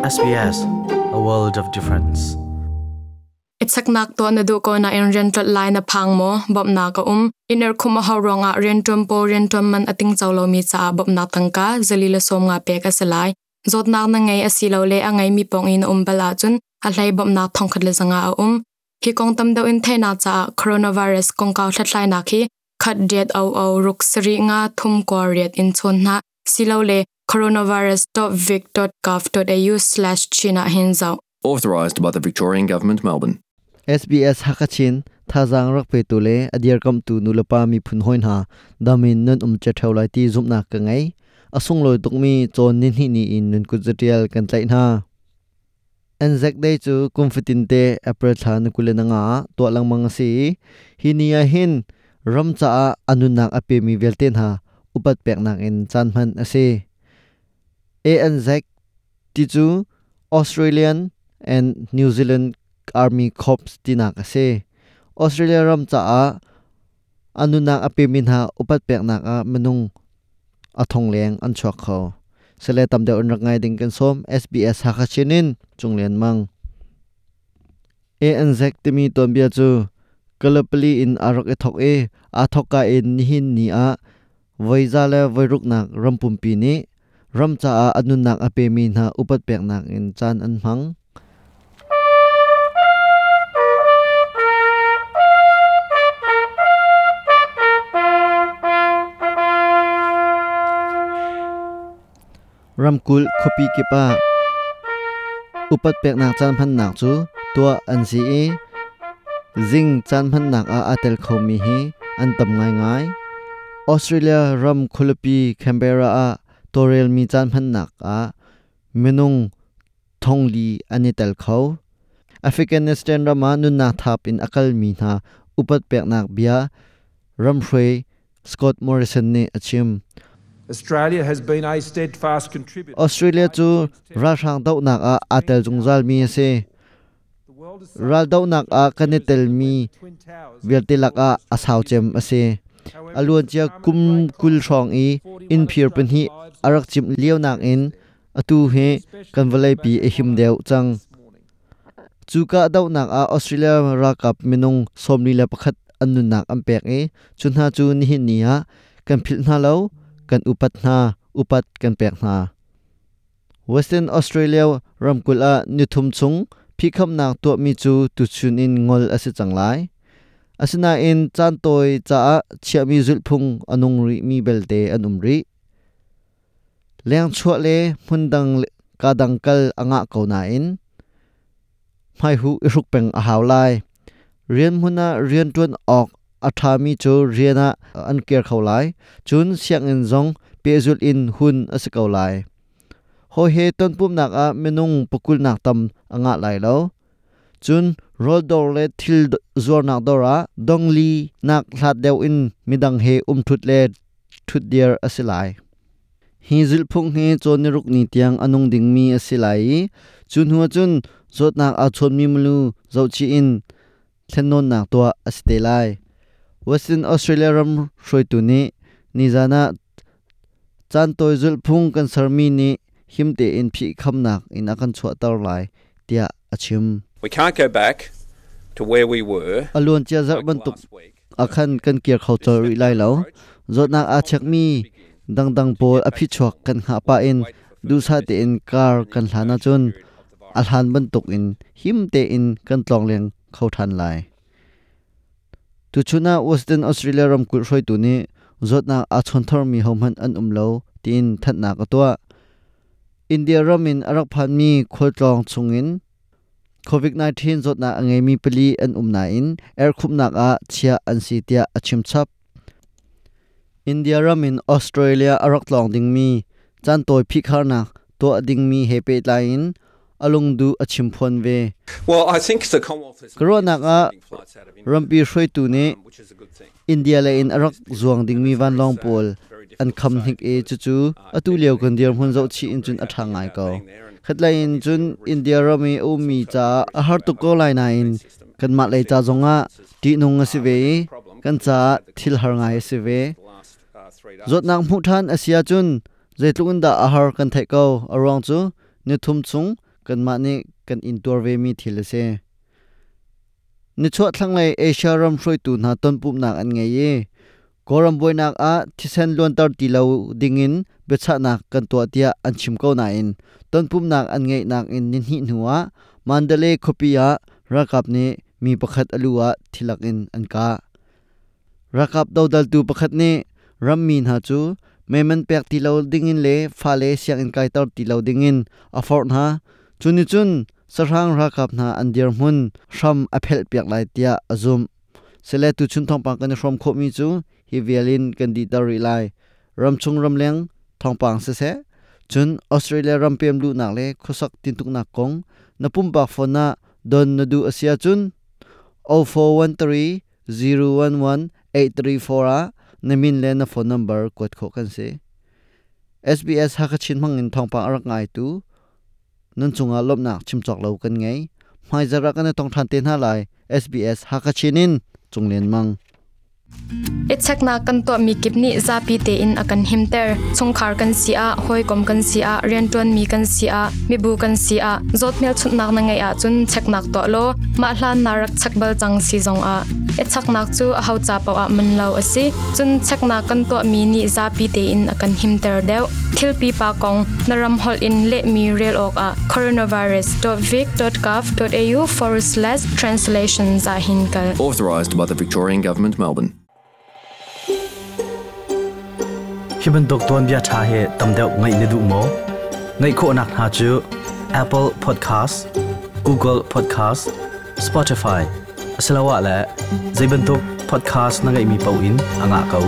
SBS, a world of difference. Itsak nak to na du ko na in rental line na phang mo bob na ka um. Iner khuma ha ronga rentum po rentum man ating chawlo mi cha bob na tangka zalila som nga pe ka salai zot na na ngai asilo le angai mi pong in um bala chun a hlai bob na thong khat le zanga a um. Hi kong tam do in the na cha coronavirus kong ka thlai na khi khat diet au au ruk sri nga thum ko riat in chon na silo le coronavirus.vic.gov.au/china hinzau Authorised by the Victorian Government, Melbourne. SBS hakachin thazang rak pe tu le adier kam tu nulapa mi phun hoin ha damin nun um che thaulai ti zumna ka ngai asung loi tukmi chon nin hi ni in nun ku jatial kan tlai na anzac dei chu kumfitin te april tha na kulena nga to lang mang si hi nia hin ram cha anun nak ape mi velten ha upat pek nak in chan man ase ANZ, ti chu australian and new zealand army corps tinak ase. Australia ram cha a anunak ape min ha upat pek na ka manung athong leng an chwa kho sele tam de unrak ngai ding kan som sbs ha kha chinin chunglen mang. ANZ timi ton bia chu kalapli in arok e thok e athoka in nihin ni a voizale รำจ้าอนุนักอเปมีนาอุปเปีกนักอินจานอันหังรำกุลคปีกิปาอุปเปีกนักจานพันนักจูตัวอันซีอซิงจานพันนักอาอาเตลคมีฮอันตำง่ายง่ายออสเตรเลียรำคุลปีแคมเบราอา torel mi chan phan nak a menung thongli ani tel kho afghanistan rama nun na thap in akal mi na upat pek nak bia. Ram scott morrison ne achim. Australia has been a steadfast contributor. Australia chu ra rang dau nak a atel jungzal mi ase. Ral dau nak a kanetel mi vertilak a asaw chem ase alun chia kum kul rong i in phir pen hi arak chim liaw nak in atu he kanvalai pi e him deu chang chuka dau nak a Australia ra kap minung somni la pakhat anu nak ampek e chunha chu ni hin nia kan phil na lo kan upat na upat kan pek na Western Australia ramkul a nithum chung phikham nak to mi chu tu chun in ngol ase changlai asina in chan toy cha chia mi zul phung anung ri mi belte anum ri. Leng chho le mundang ka dangkal anga kauna in. Mai hu iruk peng a hawlai rian huna rian tun ok athami chu riana an ker khawlai chun siang in zong pezul in hun asakaulai ho he ton pum nak a menung pukul nak tam anga lai lo. Chun rol dor le thil zor nak dora dongli nak hlat deu in midang he um thut le thut dier asilai hi zil phung he chon ruk ni tiang anung ding mi asilai chun huwa chun zot nak a chon mi mulu zo chi in thlennon nak to astelai Western Australia ram hroi tu ni nizana chan toy zul phung kan sarmi ni himte in phi kham nak in akan chhuat tar lai tia achim We can't go back to where we were. alon chia zar ban tuk akhan kan kier khau chor ri lai lo zot nak a chak mi. Dang dang pol a phi chhuak kan ha pa in. du sa te in kar kan hlana chun. Alhan ban tuk in. Himte in kan tlong leng khau than lai. Tu chuna western australia ram kul roi tu ni. Zot na a chon thor mi hom han an um lo. Tin that na ka to india ramin arak phan mi khol tlong chungin covid 19 zot na angai mi pali an um na in air khup nak a chia an si tia achim chap india ramin australia arak tlong ding mi chan toy phi khar na to ding mi he pe lain alung du achim phon ve Well, I think the Commonwealth has Corona nga flights out of India, rampi hroi tu ne um, which is a good thing. india le in arak zuang ding mi van long pol an kham hik e chu chu atu leo kan dir hun zo chi in chun athangai ko khatlai in chun india rami o mi cha a har tu ko lai na in kan ma le cha zonga ti nung a si ve kan cha thil har ngai si ve zot nang mu than asia chun zeitlung da a har kan thai ko arong chu ni thum chung kan ma ne kan in tor ve mi thil se ni chhuat thlang lai asia ram hroi tu na ton pup nak an nge ye koram boy nak a thisen lon tar ti lo dingin becha nak kan to tia an chim ko na in ton pup nak an nge nak in nin hi nuwa mandale khopia rakap ne mi pakhat alua thilak in an ka rakap dodal tu pakhat ne ram min ha chu meman pek ti lo dingin le phale siang in kai tar ti lo dingin afor na chuni chun sarhang rakap na andir mun sham aphel pek lai tia azum sele tu chun thong pang kan shom kho mi chu hi violin kan di tar lai. Ram chung ram leng, thong pang se se. Chun australia ram pem lu nak le, khosak tin tuk nak kong. Napum bak phone na don nadu asia chun. 0413 011 834 a. Namin le na phone number kwat kho kan se. SBS hakachin ka chin mangin thong pang arak ngai tu. Nun chunga lop nak chim chok lo kan ngai mai zara kan tong than te na lai. SBS hakachinin chunglen mang. Ichakna kan to mi kipni zapi te in akan himter chungkhar kan sia hoi kom kan sia rentuan mi kan sia mi bu kan sia. Zot mel chut nak na ngai a chun chaknak to lo. Ma hlan narak chakbal chang si zong a. Ichaknak chu a hau cha paw a man lo asi chun chakna kan to mi ni zapi te in akan himter deu. Thil pi pa kong. Naram hol in le mi rel ok a. coronavirus.vic.gov.au forward slash translation a hinkal. Authorized by the Victorian Government, Melbourne. Hiban dokton bia tha he tamdeu ngai ne du mo. Ngai kho nak ha chu, Apple Podcast, Google Podcast, Spotify. Asalawa la zaiban tok podcast na ngai mi pau in, anga kau.